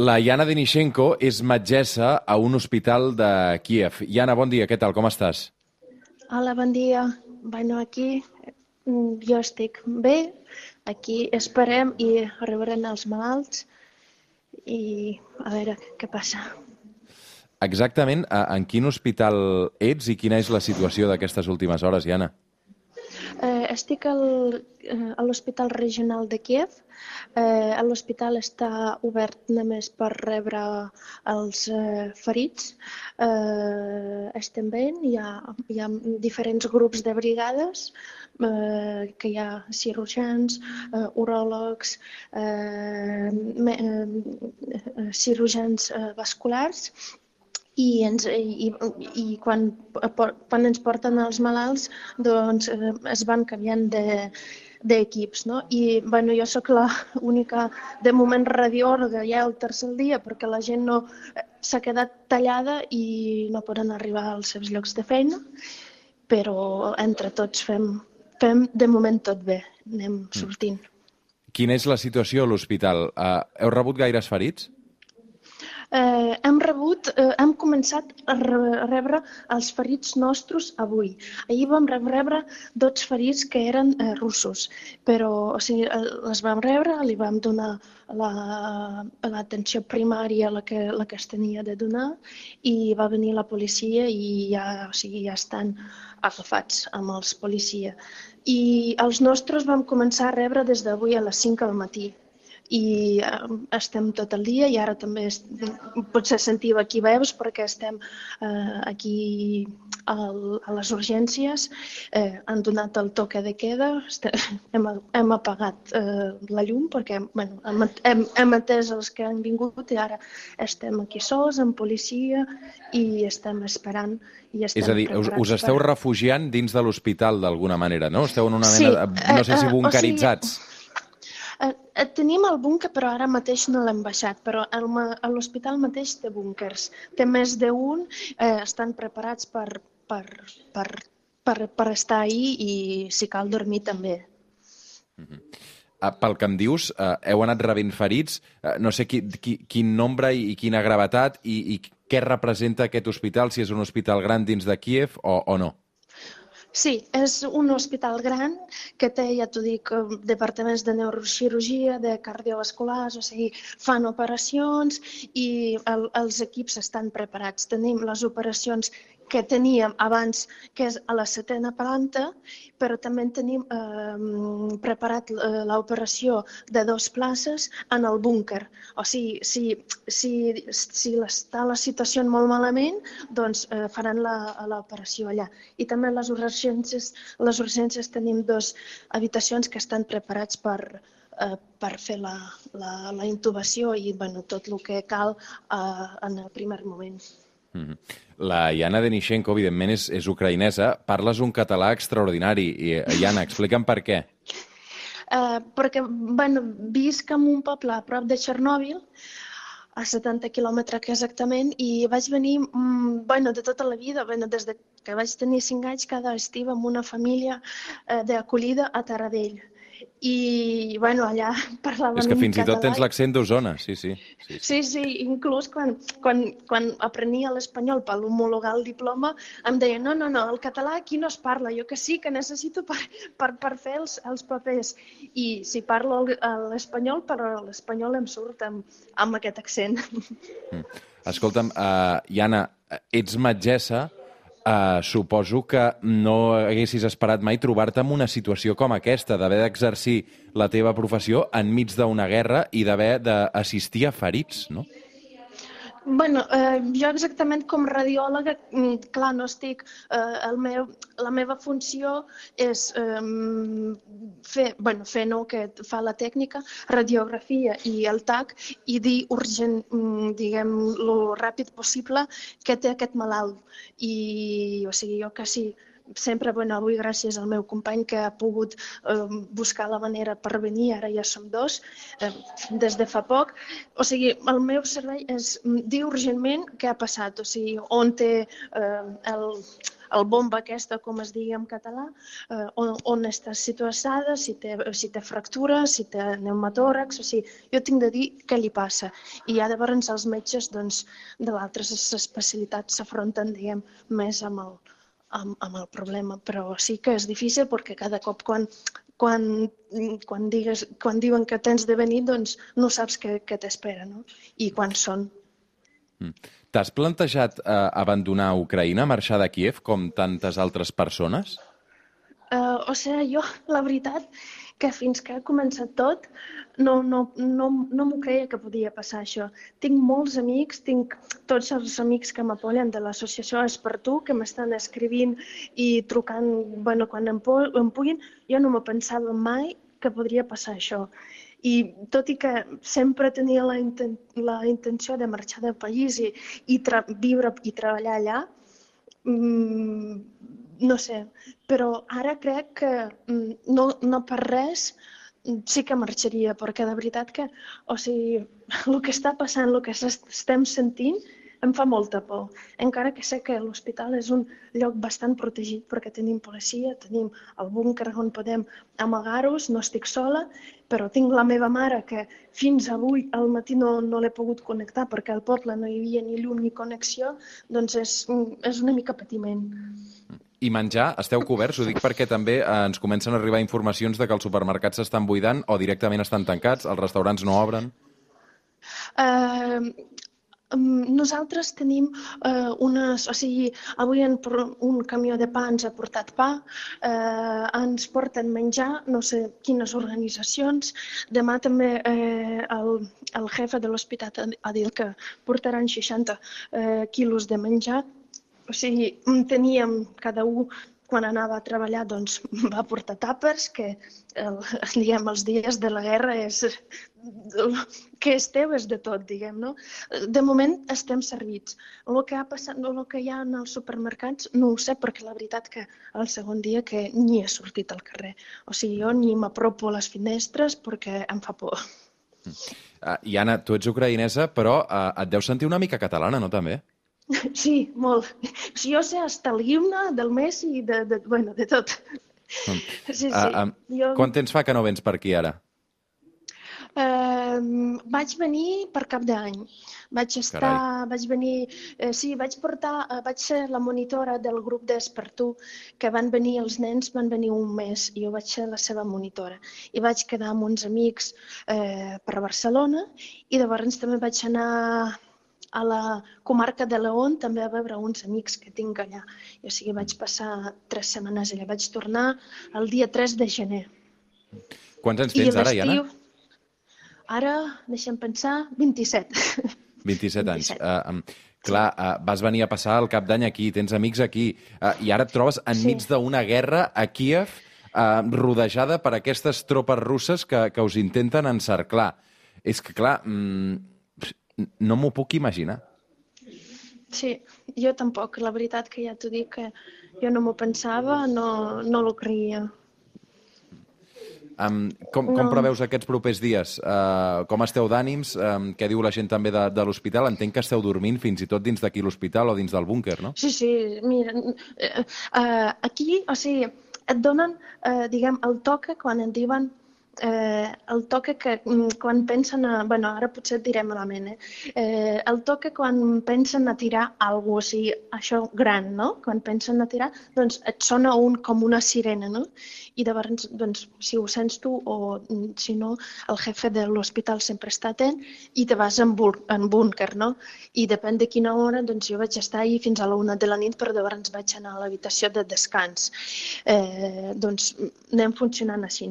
La Yana Denishenko és metgessa a un hospital de Kiev. Yana, bon dia, què tal, com estàs? Hola, bon dia. Bueno, aquí mm, jo estic bé, aquí esperem i arribaran els malalts i a veure què passa. Exactament, en quin hospital ets i quina és la situació d'aquestes últimes hores, Yana? Eh, estic al, eh, a l'Hospital Regional de Kiev. Eh, L'hospital està obert només per rebre els eh, ferits. Eh, estem bé, hi hi ha diferents grups de brigades, eh, que hi ha cirurgians, eh, uròlegs, eh, me, eh, cirurgians eh, vasculars i, ens, i, i quan, quan ens porten els malalts doncs eh, es van canviant de, d'equips, no? I bueno, jo sóc l'única, de moment, radiòloga ja el tercer dia perquè la gent no eh, s'ha quedat tallada i no poden arribar als seus llocs de feina, però entre tots fem, fem de moment tot bé, anem mm. sortint. Quina és la situació a l'hospital? Uh, heu rebut gaires ferits? Eh, hem rebut, eh, hem començat a rebre els ferits nostres avui. Ahir vam rebre dos ferits que eren eh, russos, però o sigui, les vam rebre, li vam donar l'atenció la, primària, la que, la que es tenia de donar, i va venir la policia i ja, o sigui, ja estan agafats amb els policia. I els nostres vam començar a rebre des d'avui a les 5 del matí i eh, estem tot el dia i ara també es, potser sentiu aquí veus perquè estem eh, aquí al, a les urgències, eh, han donat el toque de queda, estem, hem, hem apagat eh, la llum perquè bueno, hem, hem, hem atès els que han vingut i ara estem aquí sols, amb policia i estem esperant i estem És a dir, us, us esteu per... refugiant dins de l'hospital d'alguna manera, no? Esteu en una mena, sí, de, no sé si bunkeritzats. Eh, o sigui, Eh, eh, tenim el búnquer, però ara mateix no l'hem baixat, però l'hospital mateix té búnkers. Té més d'un, eh, estan preparats per, per, per, per, per estar ahí i si cal dormir també. Mm -hmm. Uh, pel que em dius, uh, heu anat rebent ferits, uh, no sé qui, qui, quin nombre i, i quina gravetat i, i què representa aquest hospital, si és un hospital gran dins de Kiev o, o no? Sí, és un hospital gran que té, ja t'ho dic, eh, departaments de neurocirurgia, de cardiovasculars, o sigui, fan operacions i el, els equips estan preparats. Tenim les operacions que teníem abans, que és a la setena planta, però també tenim eh, preparat eh, l'operació de dos places en el búnquer. O sigui, si, si, si està la situació molt malament, doncs eh, faran l'operació allà. I també les urgències, les urgències tenim dues habitacions que estan preparats per, eh, per fer la, la, la intubació i bueno, tot el que cal eh, en el primer moment. Mm -hmm. La Yana Denishenko, evidentment, és, és ucraïnesa. Parles un català extraordinari. I, Yana, explica'm per què. Uh, perquè, bueno, visc en un poble a prop de Txernòbil, a 70 quilòmetres exactament, i vaig venir, mm, bueno, de tota la vida, bueno, des de que vaig tenir 5 anys, cada estiu amb una família uh, d'acollida a Taradell i bueno, allà parlaven És que fins i tot tens l'accent d'Osona, sí, sí. Sí, sí, sí, sí inclús quan, quan, quan aprenia l'espanyol per homologar el diploma em deia no, no, no, el català aquí no es parla, jo que sí, que necessito per, per, per fer els, els papers. I si parlo l'espanyol, però l'espanyol em surt amb, amb aquest accent. Mm. Escolta'm, uh, Iana, ets metgessa, Uh, suposo que no haguessis esperat mai trobar-te en una situació com aquesta, d'haver d'exercir la teva professió enmig d'una guerra i d'haver d'assistir a ferits, no? Bueno, eh, jo exactament com radiòloga, mm, clar, no estic... Eh, el meu, la meva funció és eh, fer, bueno, fer no, que fa la tècnica, radiografia i el TAC i dir urgent, mm, diguem, lo ràpid possible que té aquest malalt. I, o sigui, jo quasi sempre, bueno, avui gràcies al meu company que ha pogut eh, buscar la manera per venir, ara ja som dos, eh, des de fa poc. O sigui, el meu servei és dir urgentment què ha passat, o sigui, on té eh, el, el bomba aquesta, com es digui en català, eh, on, on està situada, si té, si té fractura, si té pneumatòrax, o sigui, jo tinc de dir què li passa. I ja llavors els metges doncs, de l'altres especialitats s'afronten, diguem, més amb el, amb, amb el problema, però sí que és difícil perquè cada cop quan, quan, quan, digues, quan diuen que tens de venir, doncs no saps què, què t'espera, no? I quan són. Mm. T'has plantejat eh, abandonar Ucraïna, marxar de Kiev, com tantes altres persones? Uh, o sigui, jo, la veritat, que fins que ha començat tot no, no, no, no m'ho creia que podia passar això. Tinc molts amics, tinc tots els amics que m'apoyen de l'associació És per tu, que m'estan escrivint i trucant bueno, quan em, em puguin. Jo no me pensava mai que podria passar això. I tot i que sempre tenia la, inten la intenció de marxar del país i, i viure i treballar allà, mmm, no sé, però ara crec que mm, no, no per res mm, sí que marxaria, perquè de veritat que, o sigui, el que està passant, el que estem sentint, em fa molta por. Encara que sé que l'hospital és un lloc bastant protegit perquè tenim policia, tenim el búnquer on podem amagar-nos, no estic sola, però tinc la meva mare que fins avui al matí no, no l'he pogut connectar perquè al poble no hi havia ni llum ni connexió, doncs és, és una mica patiment. I menjar, esteu coberts? Ho dic perquè també eh, ens comencen a arribar informacions de que els supermercats s'estan buidant o directament estan tancats, els restaurants no obren. Uh, nosaltres tenim uh, unes... O sigui, avui en, un camió de pa ens ha portat pa, uh, ens porten menjar, no sé quines organitzacions. Demà també uh, el, el jefe de l'hospital ha dit que portaran 60 uh, quilos de menjar o sigui, teníem cada un quan anava a treballar doncs, va portar tàpers, que el, diguem, els dies de la guerra és, que és teu és de tot, diguem, no? De moment estem servits. El que ha passat, el que hi ha en els supermercats, no ho sé, perquè la veritat que el segon dia que ni he sortit al carrer. O sigui, jo ni m'apropo a les finestres perquè em fa por. Uh, I Anna, tu ets ucraïnesa, però uh, et deus sentir una mica catalana, no, també? Sí, molt. Si jo sé hasta l'himne del Messi i de, de, bueno, de tot. Mm. Sí, sí. Uh, um, jo... Quant temps fa que no vens per aquí ara? Uh, vaig venir per cap d'any. Vaig estar, Carai. vaig venir, eh, sí, vaig portar, eh, vaig ser la monitora del grup d'Espertú, que van venir, els nens van venir un mes, i jo vaig ser la seva monitora. I vaig quedar amb uns amics eh, per Barcelona, i llavors també vaig anar a la comarca de León també a veure uns amics que tinc allà. I, o sigui, vaig passar tres setmanes allà. Vaig tornar el dia 3 de gener. Quants anys tens ara, Iana? Ara, deixem pensar, 27. 27 anys. 27. Uh, um, clar, uh, vas venir a passar el cap d'any aquí, tens amics aquí, uh, i ara et trobes enmig sí. d'una guerra a Kiev uh, rodejada per aquestes tropes russes que, que us intenten encerclar. És que, clar, mm, no m'ho puc imaginar. Sí, jo tampoc. La veritat que ja t'ho dic que jo no m'ho pensava, no, no l'ho creia. Um, com, no. com preveus aquests propers dies? Uh, com esteu d'ànims? Um, què diu la gent també de, de l'hospital? Entenc que esteu dormint fins i tot dins d'aquí l'hospital o dins del búnquer, no? Sí, sí. Mira, uh, aquí, o sigui, et donen, uh, diguem, el toque quan et diuen eh, el toque que mm, quan pensen a... bueno, ara potser et diré malament, eh? eh? El toque quan pensen a tirar alguna o sigui, això gran, no? Quan pensen a tirar, doncs et sona un com una sirena, no? I llavors, doncs, si ho sents tu o mm, si no, el jefe de l'hospital sempre està atent i te vas en, en búnquer, no? I depèn de quina hora, doncs jo vaig estar ahir fins a la una de la nit, però llavors vaig anar a l'habitació de descans. Eh, doncs anem funcionant així.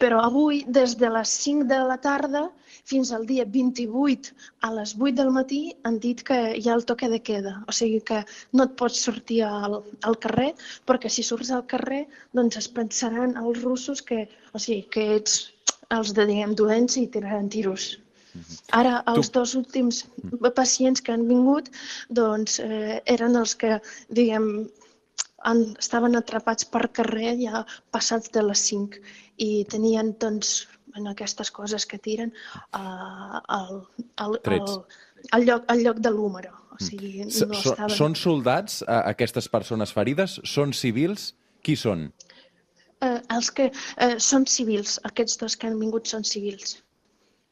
Però avui, des de les 5 de la tarda fins al dia 28 a les 8 del matí, han dit que hi ha el toque de queda. O sigui que no et pots sortir al, al carrer, perquè si surts al carrer, doncs es pensaran els russos que, o sigui, que ets els de, diguem, dolents i tiraran tiros. Mhm. Ara, els tu... dos últims pacients que han vingut doncs, eh, eren els que, diguem, han, estaven atrapats per carrer ja passats de les 5 i tenien doncs en aquestes coses que tiren uh, al, al, lloc, al lloc de l'húmero. O Mm. sigui, no estaven... Són soldats, uh, aquestes persones ferides? Són civils? Qui són? Eh, els que eh, són civils, aquests dos que han vingut són civils.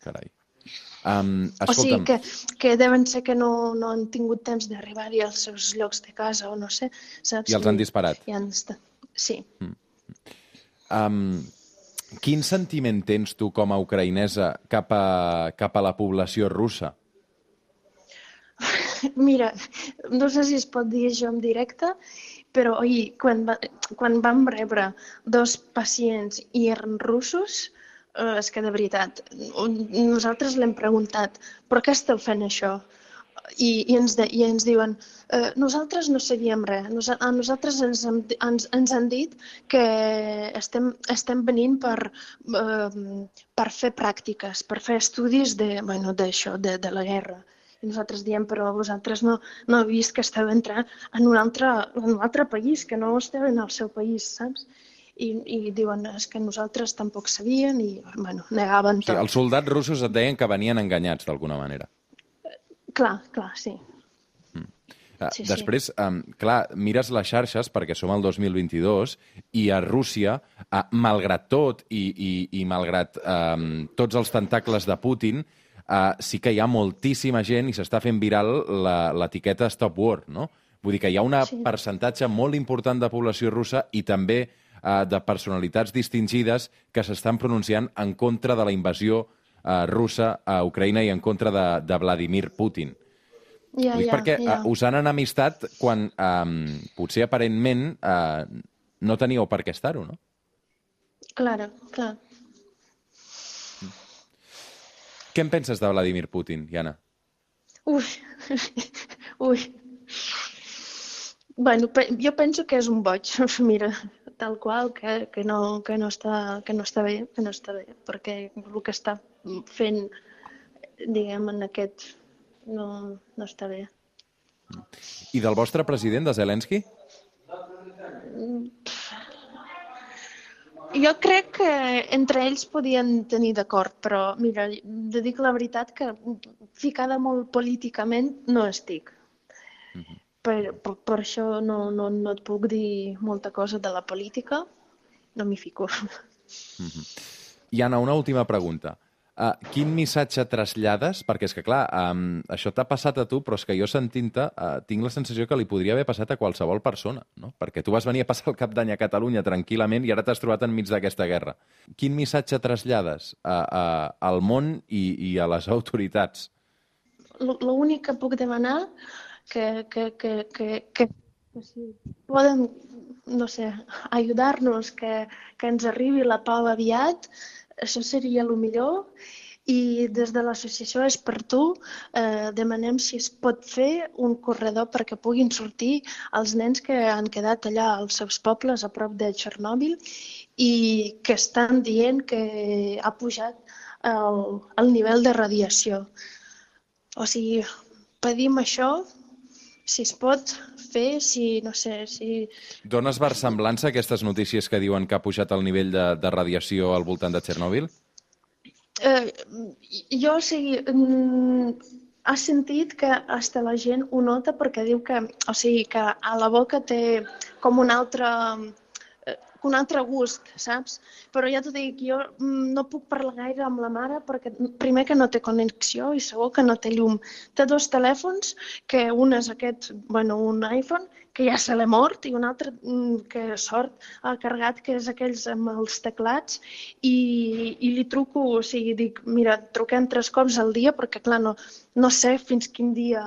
Carai. Um, O sigui que, que deuen ser que no, no han tingut temps d'arribar-hi als seus llocs de casa o no sé, saps? I els han disparat. I han estat... Sí. um, quin sentiment tens tu com a ucraïnesa cap a, cap a la població russa? Mira, no sé si es pot dir això en directe, però oi, quan, va, quan vam rebre dos pacients i eren russos, eh, és que de veritat, nosaltres l'hem preguntat, però què esteu fent això? I, i, ens, de, i ens diuen, eh, nosaltres no sabíem res, Nos, a nosaltres ens, ens, ens han dit que estem, estem venint per, eh, per fer pràctiques, per fer estudis de, bueno, d'això, de, de la guerra. I nosaltres diem, però vosaltres no, no heu vist que esteu entrant en un, altre, en un altre país, que no esteu en el seu país, saps? I, i diuen, és que nosaltres tampoc sabien i, bueno, negaven O sigui, tot. els soldats russos et deien que venien enganyats d'alguna manera. Clar, clar, sí. Uh, Sí, sí. després, um, clar, mires les xarxes perquè som al 2022 i a Rússia, uh, malgrat tot i, i, i malgrat um, tots els tentacles de Putin, uh, sí que hi ha moltíssima gent i s'està fent viral la- l'etiqueta Stop War, no? Vull dir que hi ha un Sí. percentatge molt important de població russa i també uh, de personalitats distingides que s'estan pronunciant en contra de la invasió uh, russa a Ucraïna i en contra de, de Vladimir Putin. Ja, Ho dic ja, perquè ja. uh, us han enemistat quan um, potser aparentment uh, no teníeu per què estar-ho, no? Clar, clar. Què en penses de Vladimir Putin, Jana? Ui, ui. Bueno, jo penso que és un boig, mira, tal qual, que, que, no, que, no està, que no està bé, que no està bé, perquè el que està fent, diguem, en aquest, no, no està bé. I del vostre president, de Zelensky? Jo crec que entre ells podien tenir d'acord, però mira, de dic la veritat que ficada molt políticament no estic. per, per, per això no, no, no et puc dir molta cosa de la política, no m'hi fico. Jana, una última pregunta. Uh, quin missatge trasllades? Perquè és que, clar, um, això t'ha passat a tu, però és que jo sentint-te uh, tinc la sensació que li podria haver passat a qualsevol persona, no? Perquè tu vas venir a passar el cap d'any a Catalunya tranquil·lament i ara t'has trobat enmig d'aquesta guerra. Quin missatge trasllades a, a, al món i, i a les autoritats? L'únic que puc demanar que, que, que, que, que, que si poden, no sé, ajudar-nos, que, que ens arribi la pau aviat, això seria el millor. I des de l'associació És per tu eh, demanem si es pot fer un corredor perquè puguin sortir els nens que han quedat allà als seus pobles a prop de Txernòbil i que estan dient que ha pujat el, el nivell de radiació. O sigui, pedim això, si es pot fer, si, no sé, si... Dones versemblança a aquestes notícies que diuen que ha pujat el nivell de, de radiació al voltant de Txernòbil? Eh, jo, o sigui, mm, ha sentit que hasta la gent ho nota perquè diu que, o sigui, que a la boca té com un altre, un altre gust, saps? Però ja t'ho dic, jo mm, no puc parlar gaire amb la mare perquè primer que no té connexió i segur que no té llum. Té dos telèfons, que un és aquest, bueno, un iPhone, que ja se l'ha mort, i un altre mm, que sort ha carregat, que és aquells amb els teclats, i, i li truco, o sigui, dic, mira, truquem tres cops al dia, perquè clar, no, no sé fins quin dia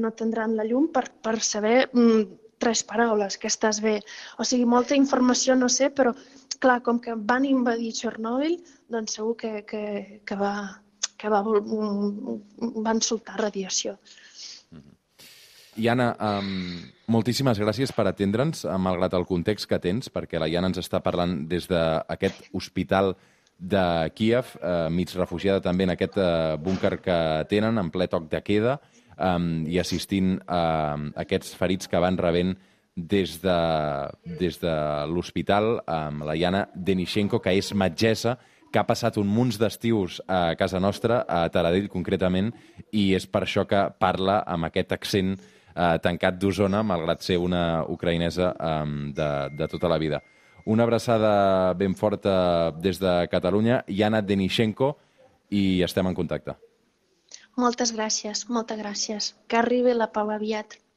no tindran la llum per, per saber mm, tres paraules, que estàs bé. O sigui, molta informació no sé, però clar, com que van invadir Txernòbil, doncs segur que, que, que, va, que va, mm, van soltar radiació. I Anna, um, moltíssimes gràcies per atendre'ns, eh, malgrat el context que tens, perquè la Iana ens està parlant des d'aquest hospital de Kíev, eh, mig refugiada també en aquest eh, búnquer que tenen, en ple toc de queda, um, i assistint a aquests ferits que van rebent des de, des de l'hospital amb la Iana Denishenko, que és metgessa, que ha passat un munt d'estius a casa nostra, a Taradell concretament, i és per això que parla amb aquest accent eh, tancat d'Osona, malgrat ser una ucraïnesa eh, de, de tota la vida. Una abraçada ben forta des de Catalunya, Iana Denishenko, i estem en contacte. Moltes gràcies, moltes gràcies. Que arribi la pau aviat.